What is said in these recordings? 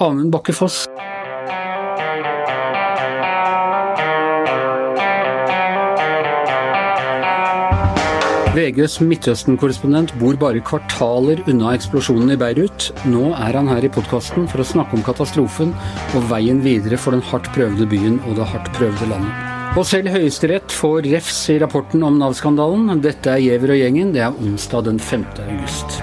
Amund Bakke Foss. VGs Midtøsten-korrespondent bor bare kvartaler unna eksplosjonen i Beirut. Nå er han her i podkasten for å snakke om katastrofen og veien videre for den hardt prøvde byen og det hardt prøvde landet. Og selv Høyesterett får refs i rapporten om Nav-skandalen. Dette er Giæver og gjengen. Det er onsdag den 5. august.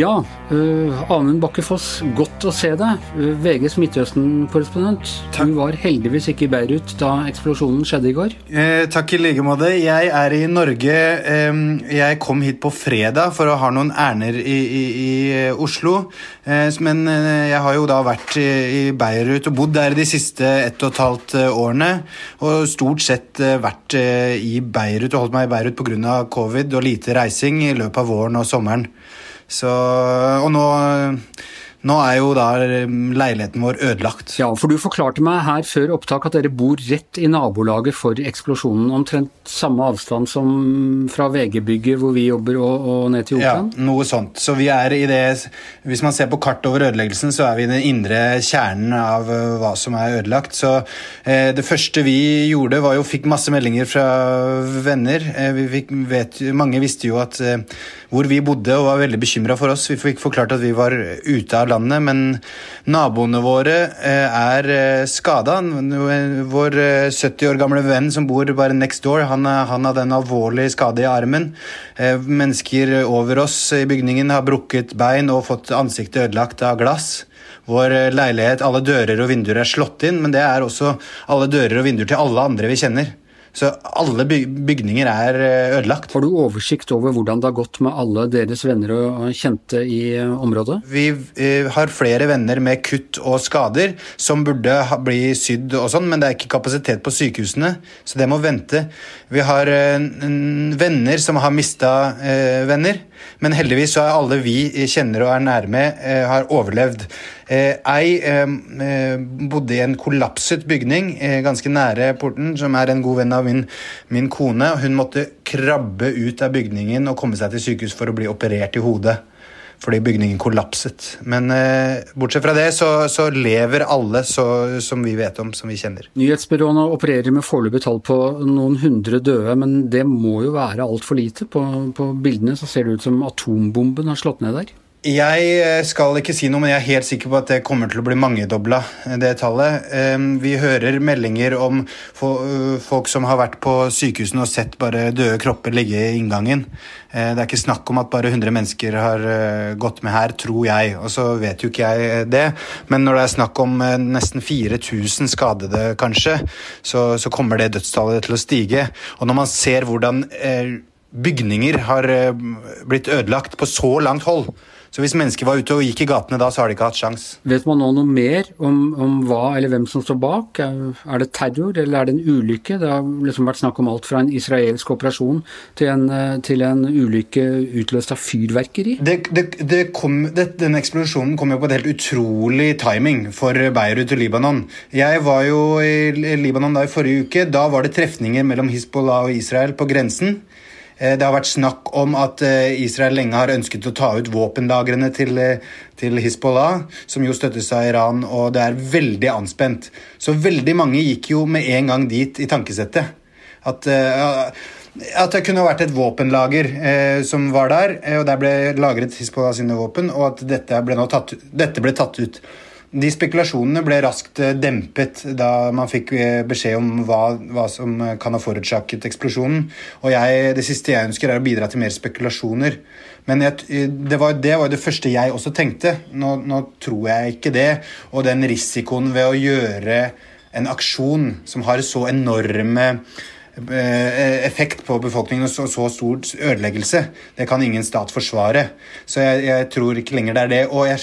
Ja, uh, Amund Bakke Foss, godt å se deg. Uh, VGs Midtøsten-korrespondent. Du var heldigvis ikke i Beirut da eksplosjonen skjedde i går. Uh, takk i like måte. Jeg er i Norge. Um, jeg kom hit på fredag for å ha noen ærender i, i, i eh, Oslo. Eh, men jeg har jo da vært i, i Beirut og bodd der de siste ett og et halvt årene. Og stort sett vært i Beirut og holdt meg i Beirut pga. covid og lite reising i løpet av våren og sommeren. Så, og nå, nå er jo da leiligheten vår ødelagt. Ja, for du forklarte meg her før opptak at dere bor rett i nabolaget for eksplosjonen. Omtrent samme avstand som fra VG-bygget hvor vi jobber og, og ned til Operaen? Ja, noe sånt. Så vi er i det Hvis man ser på kart over ødeleggelsen, så er vi i den indre kjernen av uh, hva som er ødelagt. Så eh, det første vi gjorde, var jo fikk masse meldinger fra venner. Eh, vi fikk, vet, mange visste jo at eh, hvor vi bodde og var veldig bekymra for oss. Vi fikk forklart at vi var ute av landet, men naboene våre eh, er eh, skada. Vår 70 eh, år gamle venn som bor bare next door, han, han hadde en alvorlig skade i armen. Mennesker over oss i bygningen har brukket bein og fått ansiktet ødelagt av glass. Vår leilighet, alle dører og vinduer er slått inn, men det er også alle dører og vinduer til alle andre vi kjenner. Så alle bygninger er eh, ødelagt. Har du oversikt over hvordan det har gått med alle deres venner og kjente i eh, området? Vi eh, har flere venner med kutt og skader som burde bli sydd og sånn, men det er ikke kapasitet på sykehusene, så det må vente. Vi har venner som har mista venner, men heldigvis så er alle vi kjenner og er nærme, har overlevd. Eh, ei eh, eh, bodde i en kollapset bygning ganske nære porten, som er en god venn av min, min kone. Hun måtte krabbe ut av bygningen og komme seg til sykehus for å bli operert i hodet fordi bygningen kollapset. Men eh, bortsett fra det så, så lever alle så, som vi vet om, som vi kjenner. Nyhetsbyråene opererer med foreløpig tall på noen hundre døde, men det må jo være altfor lite. På, på bildene så ser det ut som atombomben har slått ned der. Jeg eh, skal ikke si noe, men jeg er helt sikker på at det kommer til å bli mangedobla, eh, det tallet. Vi hører meldinger om eh, folk som har vært på sykehusene og sett bare døde kropper ligge i inngangen. Det er ikke snakk om at bare 100 mennesker har gått med her, tror jeg. Og så vet jo ikke jeg det. Men når det er snakk om nesten 4000 skadede, kanskje, så, så kommer det dødstallet til å stige. Og når man ser hvordan bygninger har blitt ødelagt på så langt hold, så hvis mennesker var ute og gikk i gatene da, så har de ikke hatt sjans. Vet man nå noe mer om, om, hva eller hvem som står bak? Er det terror, eller er det en ulykke? Det har liksom vært snakk om alt fra en israelsk operasjon til en, til en ulykke utløst av fyrverkeri. Det, det, det kom, denne eksplosjonen kom jo på et helt utrolig timing for Beirut og Libanon. Jeg var jo i Libanon da i forrige uke. Da var det trefninger mellom Hizbollah og Israel på grensen. Eh, det har vært snakk om at eh, Israel lenge har ønsket å ta ut våpenlagrene til, eh, til Hizbollah, som jo støttes av Iran, og det er veldig anspent. Så veldig mange gikk jo med en gang dit i tankesettet. At, at det kunne vært et våpenlager som var der, og der ble lagret Hizbollah sine våpen, og at dette ble, tatt, dette ble tatt ut. De spekulasjonene ble raskt eh, dempet da man fikk eh, beskjed om hva, hva som eh, kan ha forårsaket eksplosjonen. Og jeg, det siste jeg ønsker, er å bidra til mer spekulasjoner. Men jeg, det, var, det, det første jeg også tenkte. Nå, nå, tror jeg ikke det. Og den risikoen ved å gjøre en aksjon som har så enorme effekt på befolkningen og så, så, stor ødeleggelse. Det kan ingen stat forsvare. Så jeg, jeg tror ikke lenger det er det. Og jeg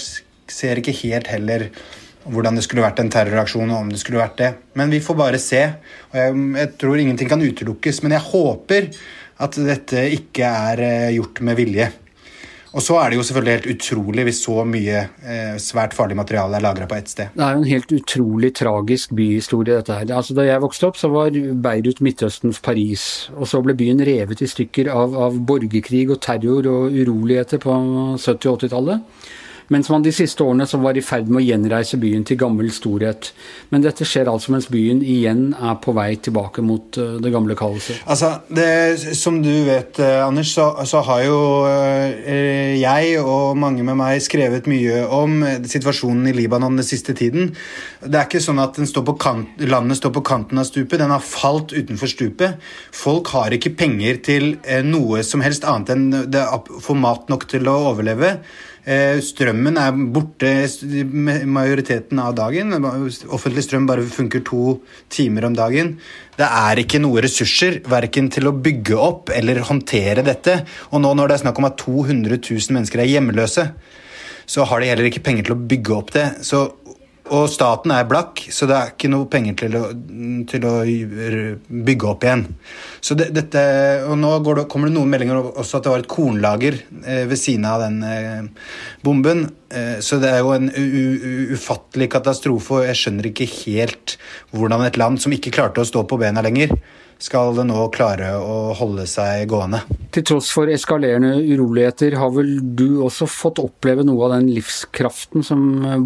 ser ikke helt heller hvordan det skulle vært en terroraksjon, og om det skulle vært det. Men vi får bare se. og Jeg, jeg tror ingenting kan utelukkes. Men jeg håper at dette ikke er eh, gjort med vilje. Og så er det jo selvfølgelig helt utrolig hvis så mye eh, svært farlig materiale er lagra på ett sted. Det er jo en helt utrolig tragisk byhistorie, dette her. Altså, da jeg vokste opp, så var Beirut Midtøstens Paris. Og så ble byen revet i stykker av, av borgerkrig og terror og uroligheter på 70- og 80-tallet. Mens man de siste årene så var i ferd med å gjenreise byen til gammel storhet. Men dette skjer altså mens byen igjen er på vei tilbake mot uh, det gamle kaoset. Altså, det, Som du vet, uh, Anders, så, så, har jo uh, jeg og mange med meg skrevet mye om situasjonen i Libanon den siste tiden. Det er ikke sånn at står kant, landet står på kanten av stupet, den har falt utenfor stupet. Folk har ikke penger til noe som helst annet enn det, få mat nok til å overleve. Eh, strømmen er borte majoriteten av dagen. Offentlig strøm bare funker to timer om dagen. Det er ikke noe ressurser verken til å bygge opp eller håndtere dette. Og nå når det er snakk om at 200 000 mennesker er hjemmeløse, så har de heller ikke penger til å bygge opp det. Så og staten er blakk, så det er ikke noe penger til å, til å bygge opp igjen. Så det, dette, og Nå det, kommer det noen meldinger også at det var et kornlager eh, ved siden av den eh, bomben. Eh, så det er jo en ufattelig katastrofe, og jeg skjønner ikke helt hvordan et land som ikke klarte å stå på bena lenger, skal det nå klare å holde seg gående. Til tross for eskalerende uroligheter, har vel du også fått oppleve noe av den livskraften som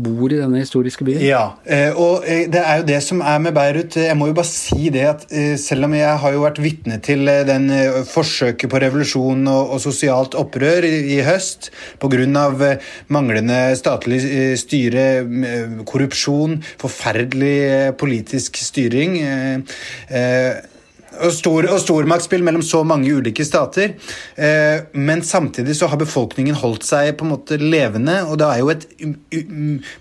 bor i denne historiske byen? Ja, eh, og eh, det er jo det som er med Beirut. Jeg må jo bare si det at eh, selv om jeg har jo vært vitne til den forsøket på revolusjon og, sosialt opprør i, i høst pga. manglende statlig styre, korrupsjon, forferdelig politisk styring og, stor, og stormaktsspill mellom så mange ulike stater. Eh, men samtidig så har befolkningen holdt seg på en måte levende, og det er jo et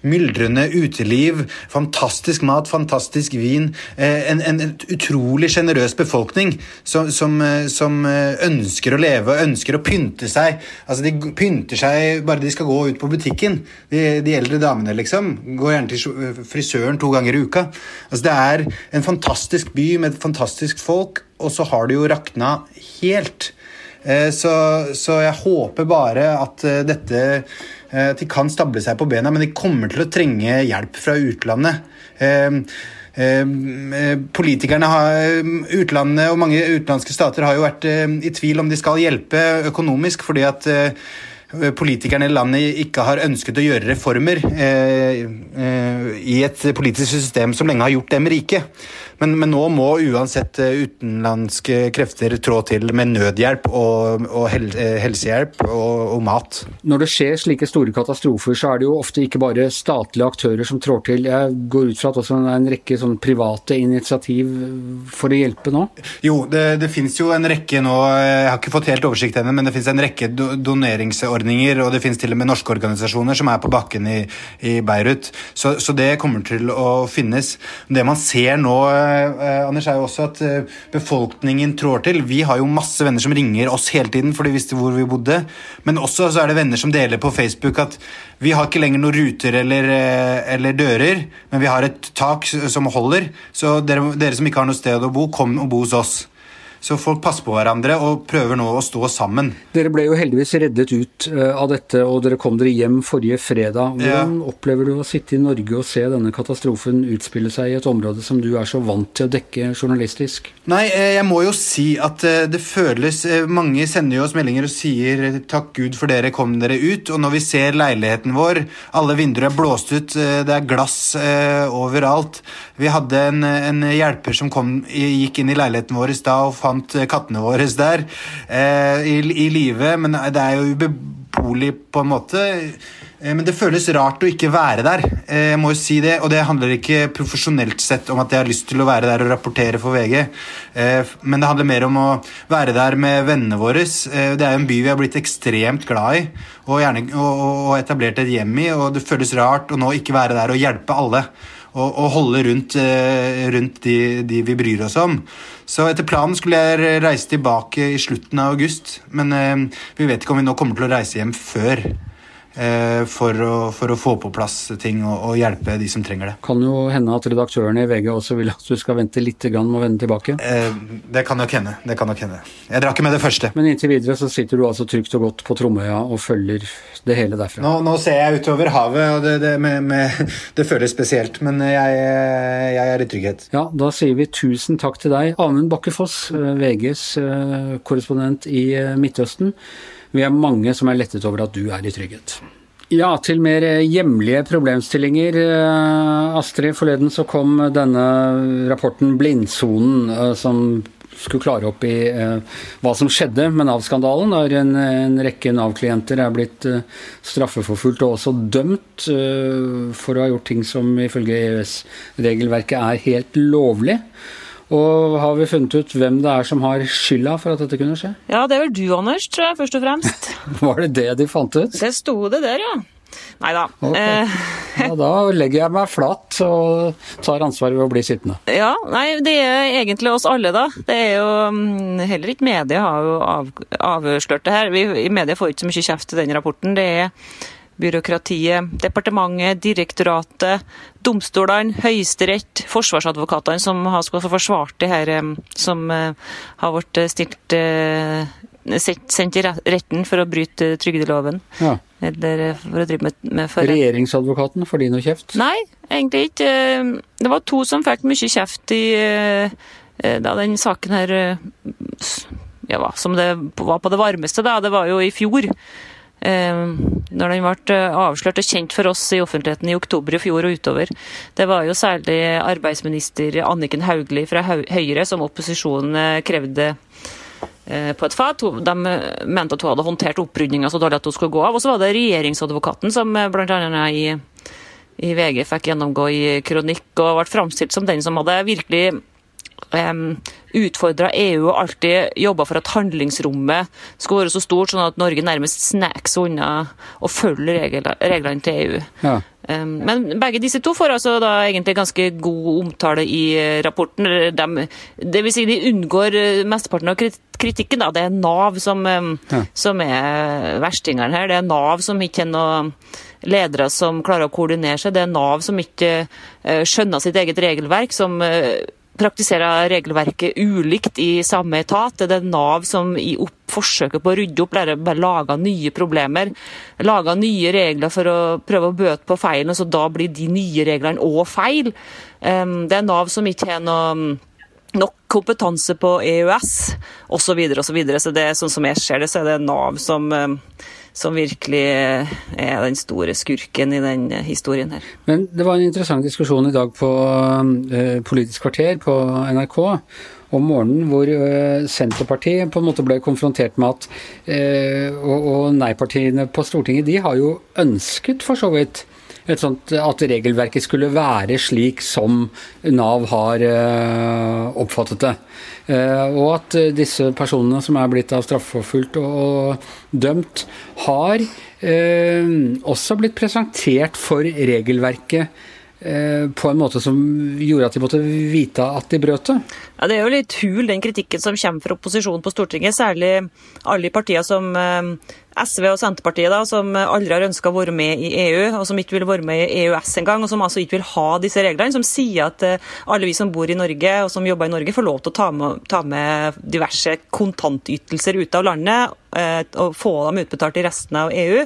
myldrende uteliv, fantastisk mat, fantastisk vin. Eh, en, en, utrolig sjenerøs befolkning som, som, eh, som, eh, ønsker å leve og ønsker å pynte seg. Altså De pynter seg bare de skal gå ut på butikken, de, de eldre damene, liksom. Går gjerne til frisøren to ganger i uka. Altså Det er en fantastisk by med et fantastisk folk folk, og så har det jo rakna helt. Eh, så, så, jeg håper bare at eh, dette eh, At de kan stable seg på bena, men de kommer til å trenge hjelp fra utlandet. Politikerne har, utlandet og mange utenlandske stater har jo vært i tvil om de skal hjelpe økonomisk, fordi at politikerne i landet ikke har ønsket å gjøre reformer i et politisk system som lenge har gjort dem rike. Men, men, nå må uansett eh, utenlandske krefter trå til med nødhjelp og, og hel, eh, helsehjelp og, og, mat. Når det skjer slike store katastrofer, så er det jo ofte ikke bare statlige aktører som trår til. Jeg går ut fra at også er en rekke sånn private initiativ for å hjelpe nå? Jo, det, det finnes jo en rekke nå, jeg har ikke fått helt oversikt ennå, men det finnes en rekke doneringsordninger, og det finnes til og med norske organisasjoner som er på bakken i, i Beirut. Så, så det kommer til å finnes. Det man ser nå Eh, Anders, er jo også at eh, befolkningen trår til. Vi har jo masse venner som ringer oss hele tiden, for de visste hvor vi bodde. Men også så er det venner som deler på Facebook at vi har ikke lenger noen ruter eller, eh, eller dører, men vi har et tak som holder. Så dere, dere som ikke har noe sted å bo, kom og bo hos oss. Så folk passer på hverandre og prøver nå å stå sammen. Dere ble jo heldigvis reddet ut eh, av dette, og dere kom dere hjem forrige fredag. Hvordan ja. opplever du å sitte i Norge og se denne katastrofen utspille seg i et område som du er så vant til å dekke journalistisk? Nei, eh, jeg må jo si at eh, det føles Mange sender jo oss meldinger og sier 'takk Gud for dere kom dere ut', og når vi ser leiligheten vår, alle vinduer er blåst ut, det er glass overalt Vi hadde en, en hjelper som kom, gikk inn i leiligheten vår i stad og fant fant kattene våre der eh, i, i live, men det er jo ubeboelig på en måte. Eh, men det føles rart å ikke være der. Eh, jeg må jo si det, Og det handler ikke profesjonelt sett om at jeg har lyst til å være der og rapportere for VG, eh, men det handler mer om å være der med vennene våre. Det er jo en by vi har blitt ekstremt glad i og, gjerne, og, og etablert et hjem i, og det føles rart å nå ikke være der og hjelpe alle og, og holde rundt, eh, rundt de, de, vi bryr oss om. Så etter planen skulle jeg reise tilbake i slutten av august, men eh, vi vet ikke om vi nå kommer til å reise hjem før. Eh, for å, for å, få på plass ting og, og, hjelpe de som trenger det. Kan jo hende at redaktørene i VG også vil at du skal vente litt med å vende tilbake? Eh, det kan nok hende. Det kan nok hende. Jeg drar ikke med det første. Men inntil videre så sitter du altså trygt og godt på Tromøya og følger det hele derfra? Nå, nå ser jeg utover havet, og det, det, med, med, det føles spesielt. Men jeg, jeg, er i trygghet. Ja, da sier vi tusen takk til deg, Amund Bakkefoss, Foss, VGs korrespondent i Midtøsten. Vi er mange som er lettet over at du er i trygghet. Ja, til mer hjemlige problemstillinger. Astrid, forleden så kom denne rapporten Blindsonen, som skulle klare opp i eh, hva som skjedde med Nav-skandalen, der en, en rekke Nav-klienter er blitt eh, straffeforfulgt og også dømt eh, for å ha gjort ting som ifølge EØS-regelverket er helt lovlig. Og har vi funnet ut hvem det er som har skylda for at dette kunne skje? Ja, det er vel du, Anders, tror jeg, først og fremst. Var det det de fant ut? Det sto det der, ja. Nei da. Okay. Eh, ja, da legger jeg meg flat og tar ansvaret ved å bli sittende. Ja, nei, det er egentlig oss alle, da. Det er jo mm, Heller ikke media har jo av, avslørt det her. Vi, I media får ikke så mye kjeft til den rapporten. Det er byråkratiet, departementet, direktoratet, domstolene, Høyesterett, forsvarsadvokatene som har forsvart det her som eh, har blitt stilt sendt i retten for å bryte trygdeloven. Ja. Eller for å drive med, med for... Regjeringsadvokaten, får de noe kjeft? Nei, egentlig ikke. Det var to som fikk mye kjeft i eh, da den saken her ja, som det var på det varmeste, da. Det var jo i fjor. Når den ble avslørt og kjent for oss i offentligheten i oktober i fjor og utover. Det var jo særlig arbeidsminister Anniken Hauglie fra Høyre som opposisjonen krevde Eh, på et fat. De mente at hun hadde håndtert opprydninga så dårlig at hun skulle gå av. Og så var det regjeringsadvokaten som bl.a. i, i VG fikk gjennomgå i kronikk og ble framstilt som den som hadde virkelig um, utfordra EU og alltid jobba for at handlingsrommet skulle være så stort, sånn at Norge nærmest sneks unna å følge reglene til EU. Ja. Men begge disse to får altså da egentlig ganske god omtale i eh, rapporten. De, det vil si de unngår eh, mesteparten av kritikken. Da. Det er Nav som, ja. som er verstingene her. Det er Nav som ikke er noe ledere som klarer å koordinere seg. Det er Nav som ikke eh, skjønner sitt eget regelverk, som praktiserer regelverket ulikt i samme etat. Det er Nav som i forsøket på å rydde opp bare lager nye problemer. Lager nye regler for å prøve å bøte på feilen, og så da blir de nye reglene òg feil. Det er Nav som ikke har noe nok kompetanse på EØS osv. Så, videre, og så, så det, sånn som jeg ser det, så er det Nav som som virkelig er den store skurken i den historien her. Men det var en interessant diskusjon i dag på Politisk kvarter på NRK om morgenen, hvor Senterpartiet på en måte ble konfrontert med at Og, og nei-partiene på Stortinget, de har jo ønsket for så vidt Sånt, at regelverket skulle være slik som Nav har oppfattet det. Eh, og at eh, disse personene som er blitt av straffeforfulgt og, dømt, har eh, også blitt presentert for regelverket Eh, på en måte som gjorde at de måtte vite at de brøt det? Ja, Det er jo litt hul, den kritikken som kommer fra opposisjonen på Stortinget. Særlig alle partier som eh, SV og Senterpartiet, da, som aldri har ønska å være med i EU, og som ikke vil være med i EØS engang, og som altså ikke vil ha disse reglene. Som sier at eh, alle vi som bor i Norge og som jobber i Norge, får lov til å ta med, ta med diverse kontantytelser ut av landet og få dem utbetalt i resten av EU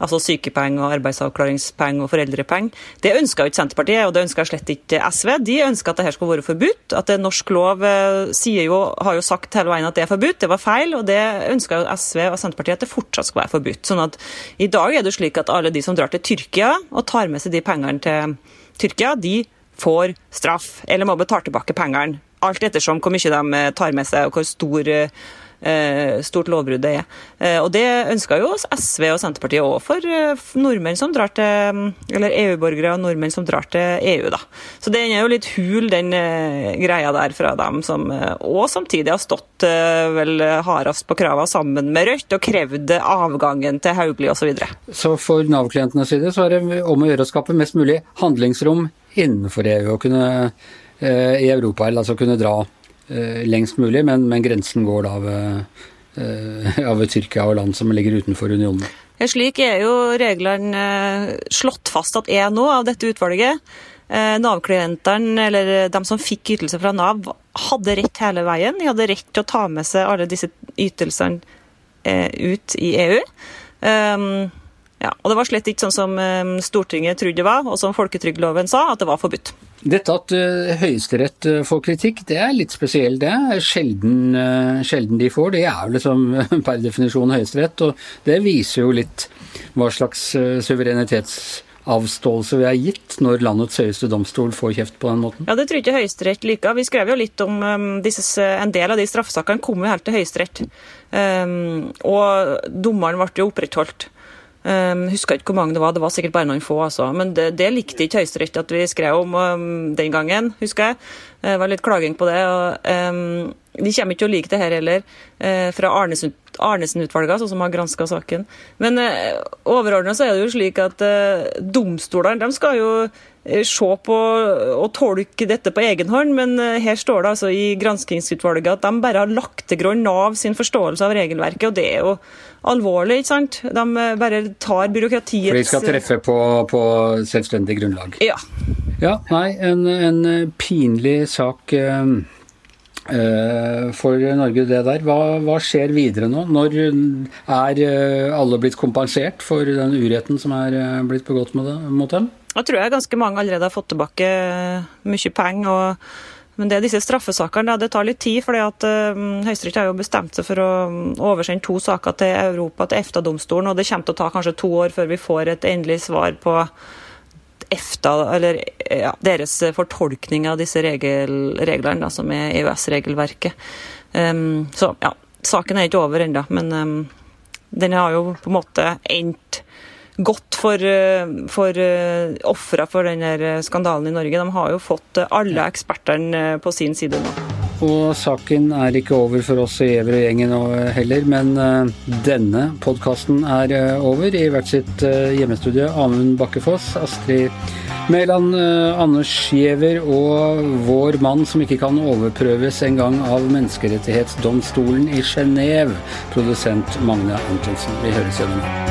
altså sykepenger og arbeidsavklaringspenger og foreldrepenger. Det ønska ikke Senterpartiet, og det ønska slett ikke SV. De ønska at dette skulle være forbudt. At norsk lov eh, jo, har jo sagt hele veien at det er forbudt. Det var feil, og det ønska SV og Senterpartiet at det fortsatt skal være forbudt. Sånn at i dag er det slik at alle de som drar til Tyrkia og tar med seg de pengene til Tyrkia, de får straff, eller må betale tilbake pengene. Alt ettersom hvor mye de tar med seg og hvor stor Eh, stort lovbrudd det er. Eh, og det ønsker jo SV og Senterpartiet òg for eh, nordmenn som drar til Eller EU-borgere og nordmenn som drar til EU, da. Så den er jo litt hul, den greia der fra dem som òg samtidig har stått vel hardest på krava sammen med Rødt og krevd avgangen til Hauglie osv. Så, videre. så for Nav-klientenes side så er det om å gjøre å skape mest mulig handlingsrom innenfor EU og kunne i Europa, eller altså kunne dra Eh, lengst mulig, men, men, grensen går da ved, eh, ved Tyrkia og land som ligger utenfor unionen. Slik er jo reglene eh, slått fast at er nå av dette utvalget. Nav-klientene, eller de som fikk ytelser fra Nav, hadde rett hele veien. De hadde rett til å ta med seg alle disse ytelsene ut i EU. Ja, og det var slett ikke sånn som eh, Stortinget trodde det var, og som folketrygdloven sa, at det var forbudt. Dette at uh, Høyesterett uh, får kritikk, det er litt spesielt. Det er sjelden, uh, sjelden de får. Det er jo liksom per definisjon Høyesterett, og det viser jo litt hva slags suverenitetsavståelse vi har gitt når landets høyeste domstol får kjeft på den måten. Ja, Det tror ikke Høyesterett liker. Vi skrev jo litt om disse, en del av de straffesakene kom jo helt til Høyesterett. Um, og dommeren ble jo opprettholdt. Um, husker ikke hvor mange det var, det var sikkert bare noen få. Altså. Men det, det likte ikke Høyesterett at vi skrev om um, den gangen, husker jeg. Det var litt klaging på det. og um, De kommer ikke til å like det her heller, uh, fra Arnesen-utvalget, altså, som har granska saken. Men uh, overordna så er det jo slik at uh, domstolene de skal jo se på og tolke dette på egen hånd, men uh, her står det altså i granskingsutvalget at de bare har lagt til grunn Nav sin forståelse av regelverket, og det er jo alvorlig. ikke sant? De eh, bare tar byråkratiets For de skal treffe på, på selvstendig grunnlag? Ja. Ja, nei, en, en pinlig sak for Norge, det der. Hva, hva, skjer videre nå? Når er alle blitt kompensert for den uretten som er blitt begått mot dem? Jeg tror jeg ganske mange allerede har fått tilbake mye penger. men det er disse straffesakene det tar litt tid, fordi at uh, Høyesterett har jo bestemt seg for å mm, oversende to saker til Europa, til EFTA-domstolen. og Det kommer til å ta kanskje to år før vi får et endelig svar på EFTA, eller ja, deres fortolkning av disse regel, reglene, da, som er EØS-regelverket. Um, så ja, saken er ikke over ennå, men um, den har jo på en måte endt godt for, eh, for uh, ofra for denne skandalen i Norge. De har jo fått alle ekspertene på sin side nå. Og saken er ikke over for oss i Everøy-gjengen heller, men denne podkasten er over. I hvert sitt hjemmestudie Amund Bakkefoss, Astrid Mæland, Anders Giæver og vår mann som ikke kan overprøves engang av Menneskerettighetsdomstolen i Genéve, produsent Magne Antonsen. Vi høres gjennom.